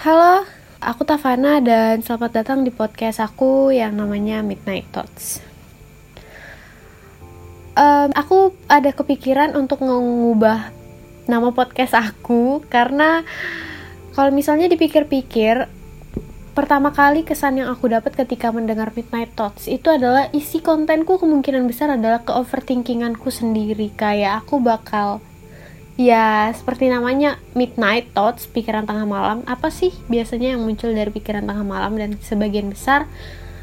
Halo, aku Tavana dan selamat datang di podcast aku yang namanya Midnight Thoughts. Um, aku ada kepikiran untuk mengubah nama podcast aku karena kalau misalnya dipikir-pikir pertama kali kesan yang aku dapat ketika mendengar Midnight Thoughts itu adalah isi kontenku kemungkinan besar adalah ke overthinkinganku sendiri kayak aku bakal Ya, seperti namanya midnight thoughts, pikiran tengah malam. Apa sih biasanya yang muncul dari pikiran tengah malam dan sebagian besar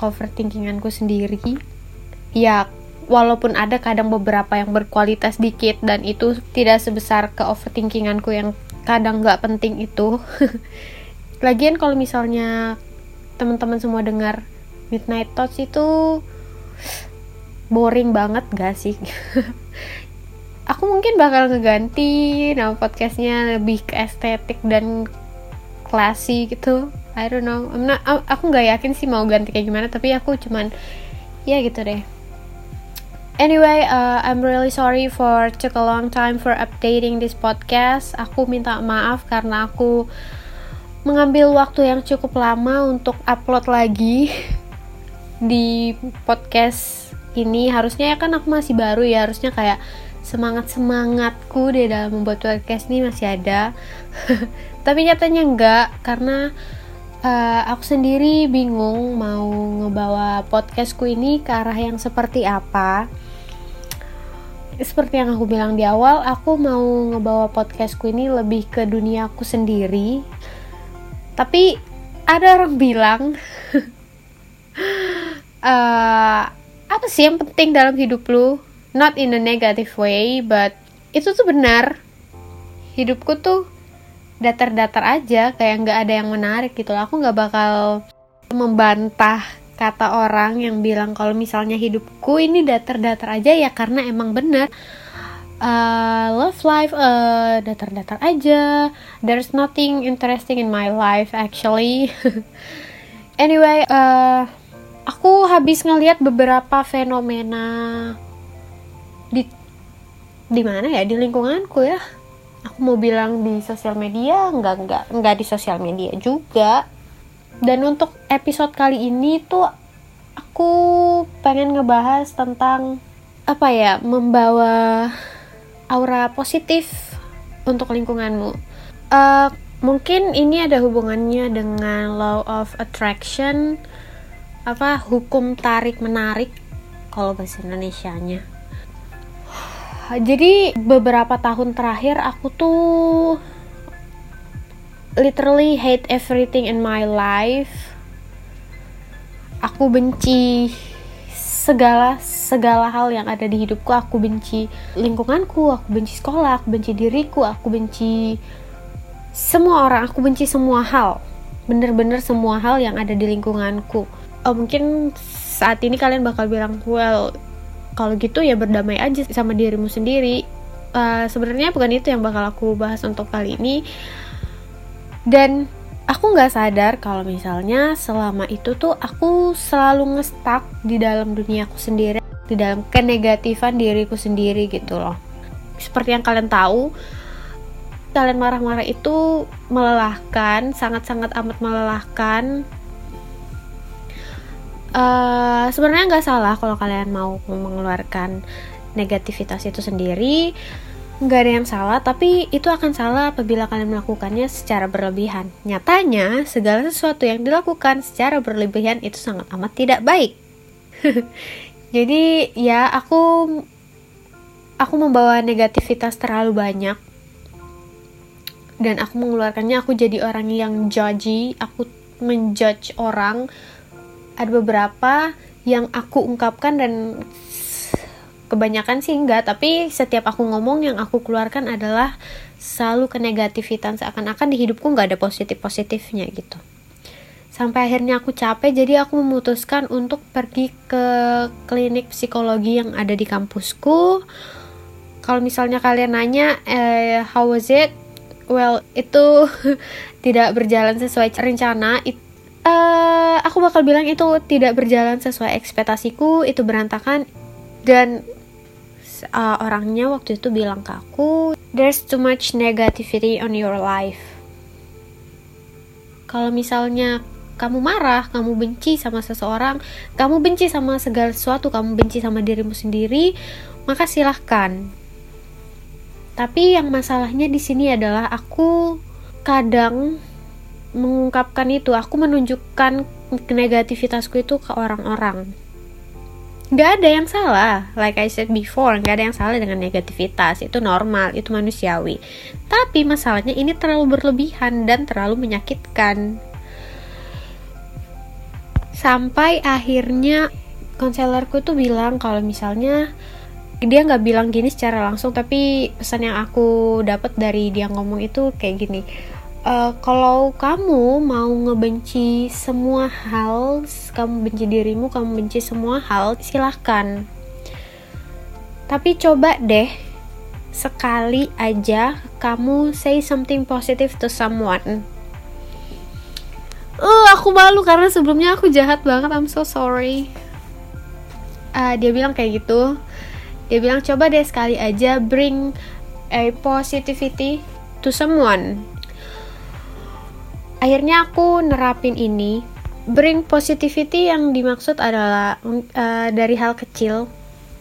overthinkinganku sendiri. Ya, walaupun ada kadang beberapa yang berkualitas dikit dan itu tidak sebesar ke overthinkinganku yang kadang nggak penting itu. Lagian kalau misalnya teman-teman semua dengar midnight thoughts itu boring banget gak sih? aku mungkin bakal ngeganti nama podcastnya lebih ke estetik dan classy gitu I don't know I'm not, aku nggak yakin sih mau ganti kayak gimana tapi aku cuman ya gitu deh Anyway, uh, I'm really sorry for took a long time for updating this podcast. Aku minta maaf karena aku mengambil waktu yang cukup lama untuk upload lagi di podcast ini. Harusnya ya kan aku masih baru ya, harusnya kayak semangat semangatku di dalam membuat podcast ini masih ada. Tapi nyatanya enggak karena uh, aku sendiri bingung mau ngebawa podcastku ini ke arah yang seperti apa. Seperti yang aku bilang di awal aku mau ngebawa podcastku ini lebih ke duniaku sendiri. Tapi ada orang bilang uh, apa sih yang penting dalam hidup lu not in a negative way but itu tuh benar. Hidupku tuh datar-datar aja kayak nggak ada yang menarik gitu aku nggak bakal membantah kata orang yang bilang kalau misalnya hidupku ini datar-datar aja ya karena emang benar. Uh, love life uh, datar-datar aja. There's nothing interesting in my life actually. Anyway uh, aku habis ngeliat beberapa fenomena di di mana ya? Di lingkunganku ya. Aku mau bilang di sosial media nggak nggak nggak di sosial media juga. Dan untuk episode kali ini tuh aku pengen ngebahas tentang apa ya membawa aura positif untuk lingkunganmu. Uh, mungkin ini ada hubungannya dengan law of attraction apa hukum tarik menarik kalau bahasa Indonesia-nya jadi beberapa tahun terakhir aku tuh literally hate everything in my life. Aku benci segala segala hal yang ada di hidupku. Aku benci lingkunganku aku benci sekolah aku benci diriku aku benci semua orang aku benci semua hal. Bener-bener semua hal yang ada di lingkunganku. Oh mungkin saat ini kalian bakal bilang well kalau gitu ya berdamai aja sama dirimu sendiri. Uh, sebenarnya bukan itu yang bakal aku bahas untuk kali ini. Dan aku nggak sadar kalau misalnya selama itu tuh aku selalu ngestak di dalam dunia aku sendiri di dalam kenegatifan diriku sendiri gitu loh. Seperti yang kalian tahu kalian marah-marah itu melelahkan sangat-sangat amat melelahkan uh, sebenarnya nggak salah kalau kalian mau mengeluarkan negativitas itu sendiri. Nggak ada yang salah tapi itu akan salah apabila kalian melakukannya secara berlebihan. Nyatanya segala sesuatu yang dilakukan secara berlebihan itu sangat amat tidak baik. Jadi ya aku aku membawa negativitas terlalu banyak. Dan aku mengeluarkannya aku jadi orang yang judgy aku menjudge orang ada beberapa yang aku ungkapkan dan kebanyakan sih enggak tapi setiap aku ngomong yang aku keluarkan adalah selalu ke negativitas seakan-akan di hidupku nggak ada positif positifnya gitu. Sampai akhirnya aku capek jadi aku memutuskan untuk pergi ke klinik psikologi yang ada di kampusku. Kalau misalnya kalian nanya eh, how was it? Well itu tidak berjalan sesuai rencana itu uh, aku bakal bilang itu tidak berjalan sesuai ekspektasiku itu berantakan dan uh, orangnya waktu itu bilang ke aku there's too much negativity on your life kalau misalnya kamu marah, kamu benci sama seseorang, kamu benci sama segala sesuatu, kamu benci sama dirimu sendiri, maka silahkan. Tapi yang masalahnya di sini adalah aku kadang mengungkapkan itu, aku menunjukkan negativitasku itu ke orang-orang. Gak ada yang salah, like I said before, gak ada yang salah dengan negativitas, itu normal, itu manusiawi. Tapi masalahnya ini terlalu berlebihan dan terlalu menyakitkan sampai akhirnya konselorku tuh bilang kalau misalnya dia nggak bilang gini secara langsung tapi pesan yang aku dapat dari dia ngomong itu kayak gini uh, kalau kamu mau ngebenci semua hal kamu benci dirimu kamu benci semua hal silahkan. Tapi coba deh sekali aja kamu say something positive to someone. Uh, aku malu karena sebelumnya aku jahat banget I'm so sorry. Uh, dia bilang kayak gitu. Dia bilang coba deh sekali aja bring a positivity to someone akhirnya aku nerapin ini. Bring positivity yang dimaksud adalah uh, dari hal kecil.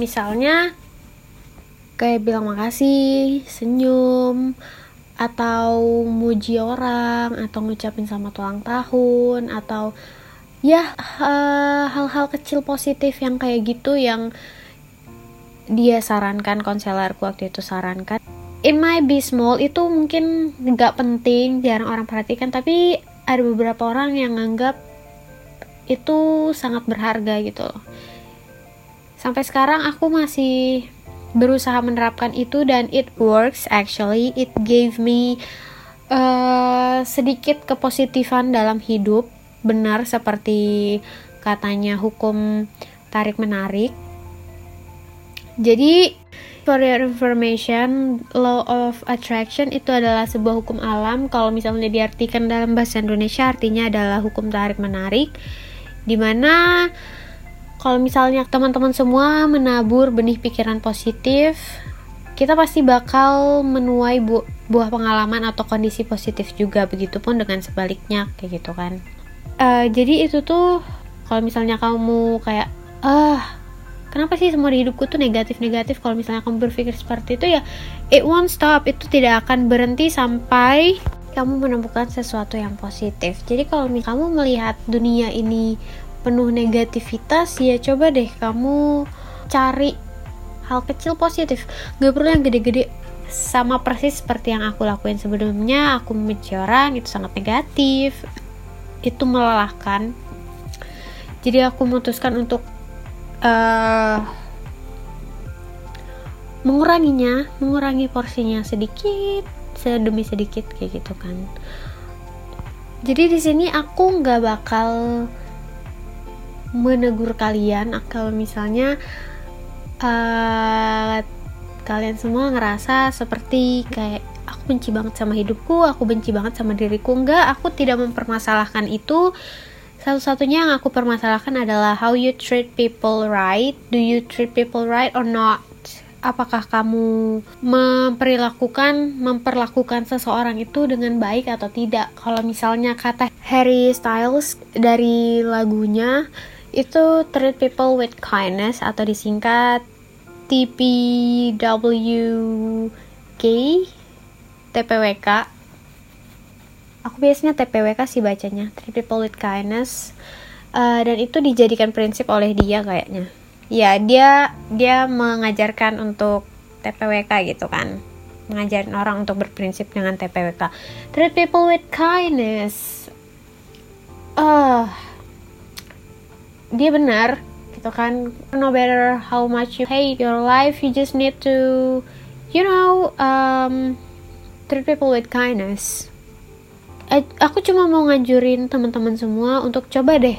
Misalnya kayak bilang makasih senyum atau muji orang atau ngucapin sama ulang tahun atau ya eh, hal-hal uh, kecil positif yang kayak gitu yang dia sarankan konselorku waktu itu sarankan in my be small itu mungkin nggak penting jarang orang perhatikan tapi ada beberapa orang yang nganggap itu sangat berharga gitu. Sampai sekarang aku masih berusaha menerapkan itu dan it works actually. It gave me uh, sedikit kepositifan dalam hidup benar seperti katanya hukum tarik menarik jadi for your information law of attraction itu adalah sebuah hukum alam kalau misalnya diartikan dalam bahasa Indonesia artinya adalah hukum tarik menarik di mana kalau misalnya teman-teman semua menabur benih pikiran positif, kita pasti bakal menuai bu buah pengalaman atau kondisi positif juga. Begitupun dengan sebaliknya, kayak gitu kan. Uh, jadi itu tuh kalau misalnya kamu kayak ah kenapa sih semua di hidupku tuh negatif-negatif? Kalau misalnya kamu berpikir seperti itu ya it won't stop. Itu tidak akan berhenti sampai kamu menemukan sesuatu yang positif. Jadi kalau kamu melihat dunia ini penuh negativitas ya coba deh kamu cari hal kecil positif. Gak perlu yang gede-gede sama persis seperti yang aku lakuin sebelumnya. Aku membenci orang itu sangat negatif. Itu melelahkan. Jadi aku memutuskan untuk uh, menguranginya mengurangi porsinya sedikit sedemi sedikit kayak gitu kan jadi di sini aku nggak bakal menegur kalian kalau misalnya uh, kalian semua ngerasa seperti kayak aku benci banget sama hidupku, aku benci banget sama diriku. Enggak, aku tidak mempermasalahkan itu. Satu-satunya yang aku permasalahkan adalah how you treat people right. Do you treat people right or not? Apakah kamu memperlakukan memperlakukan seseorang itu dengan baik atau tidak? Kalau misalnya kata Harry Styles dari lagunya itu treat people with kindness atau disingkat TPWK TPWK aku biasanya TPWK sih bacanya treat people with kindness. Uh, dan itu dijadikan prinsip oleh dia kayaknya. Ya dia dia mengajarkan untuk TPWK gitu kan. Mengajarin orang untuk berprinsip dengan TPWK treat people with kindness. Uh, dia benar gitu kan. No matter how much you hate your life you just need to you know um, treat people with kindness aku cuma mau nganjurin teman-teman semua untuk coba deh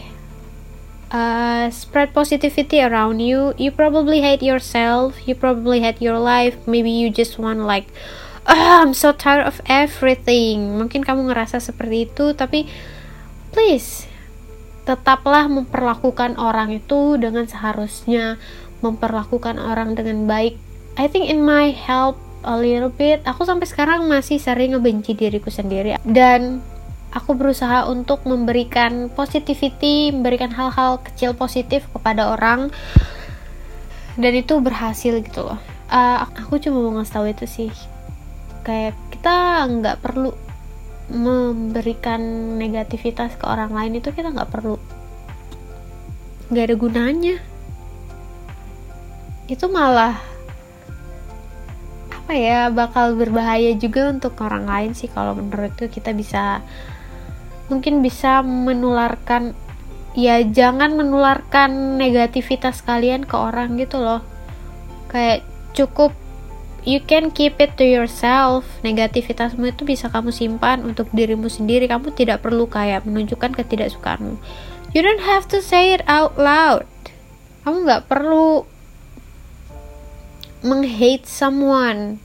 uh, spread positivity around you. You probably hate yourself you probably hate your life. Maybe you just want like oh, I'm so tired of everything. Mungkin kamu ngerasa seperti itu tapi please tetaplah memperlakukan orang itu dengan seharusnya. Memperlakukan orang dengan baik. I think in my help a little bit. Aku sampai sekarang masih sering ngebenci diriku sendiri. Dan aku berusaha untuk memberikan positivity, memberikan hal-hal kecil positif kepada orang. Dan itu berhasil gitu loh. Uh, aku cuma mau ngasih tahu itu sih. Kayak kita nggak perlu memberikan negativitas ke orang lain itu kita nggak perlu. Nggak ada gunanya. Itu malah apa ya bakal berbahaya juga untuk orang lain sih kalau menurutku kita bisa mungkin bisa menularkan ya jangan menularkan negativitas kalian ke orang gitu loh. Kayak cukup you can keep it to yourself. Negativitasmu itu bisa kamu simpan untuk dirimu sendiri. Kamu tidak perlu kayak menunjukkan ketidaksukaanmu you don't have to say it out loud. Kamu nggak perlu menghate someone.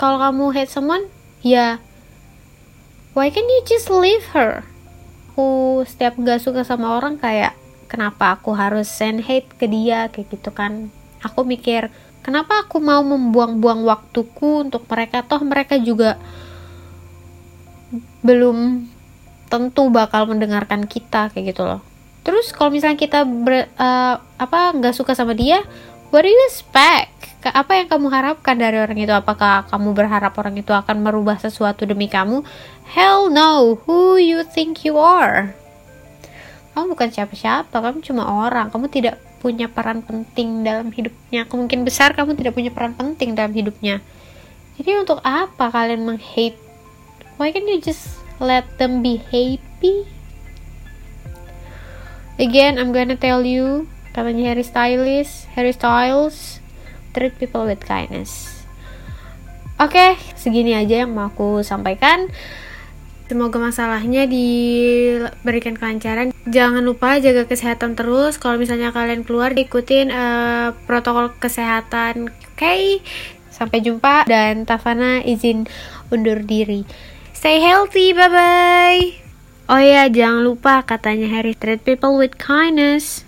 Kalau kamu hate someone ya why can you just leave her? Aku setiap gak suka sama orang kayak kenapa aku harus send hate ke dia kayak gitu kan. Aku mikir kenapa aku mau membuang-buang waktuku untuk mereka? Toh mereka juga belum tentu bakal mendengarkan kita kayak gitu loh. Terus kalau misalnya kita ber, uh, apa nggak suka sama dia what do you expect apa yang kamu harapkan dari orang itu? Apakah kamu berharap orang itu akan merubah sesuatu demi kamu? Hell no who you think you are? Kamu bukan siapa-siapa kamu cuma orang. Kamu tidak punya peran penting dalam hidupnya. Kemungkinan besar kamu tidak punya peran penting dalam hidupnya. Jadi untuk apa kalian menghate? Why can't you just let them be happy? Again I'm gonna tell you. Katanya Harry Styles Harry Styles treat people with kindness oke okay, segini aja yang mau aku sampaikan Semoga masalahnya diberikan kelancaran. Jangan lupa jaga kesehatan terus. Kalau misalnya kalian keluar, ikutin uh, protokol kesehatan. Oke, okay? sampai jumpa dan Tafana izin undur diri. Stay healthy, bye bye. Oh ya, jangan lupa katanya Harry treat people with kindness.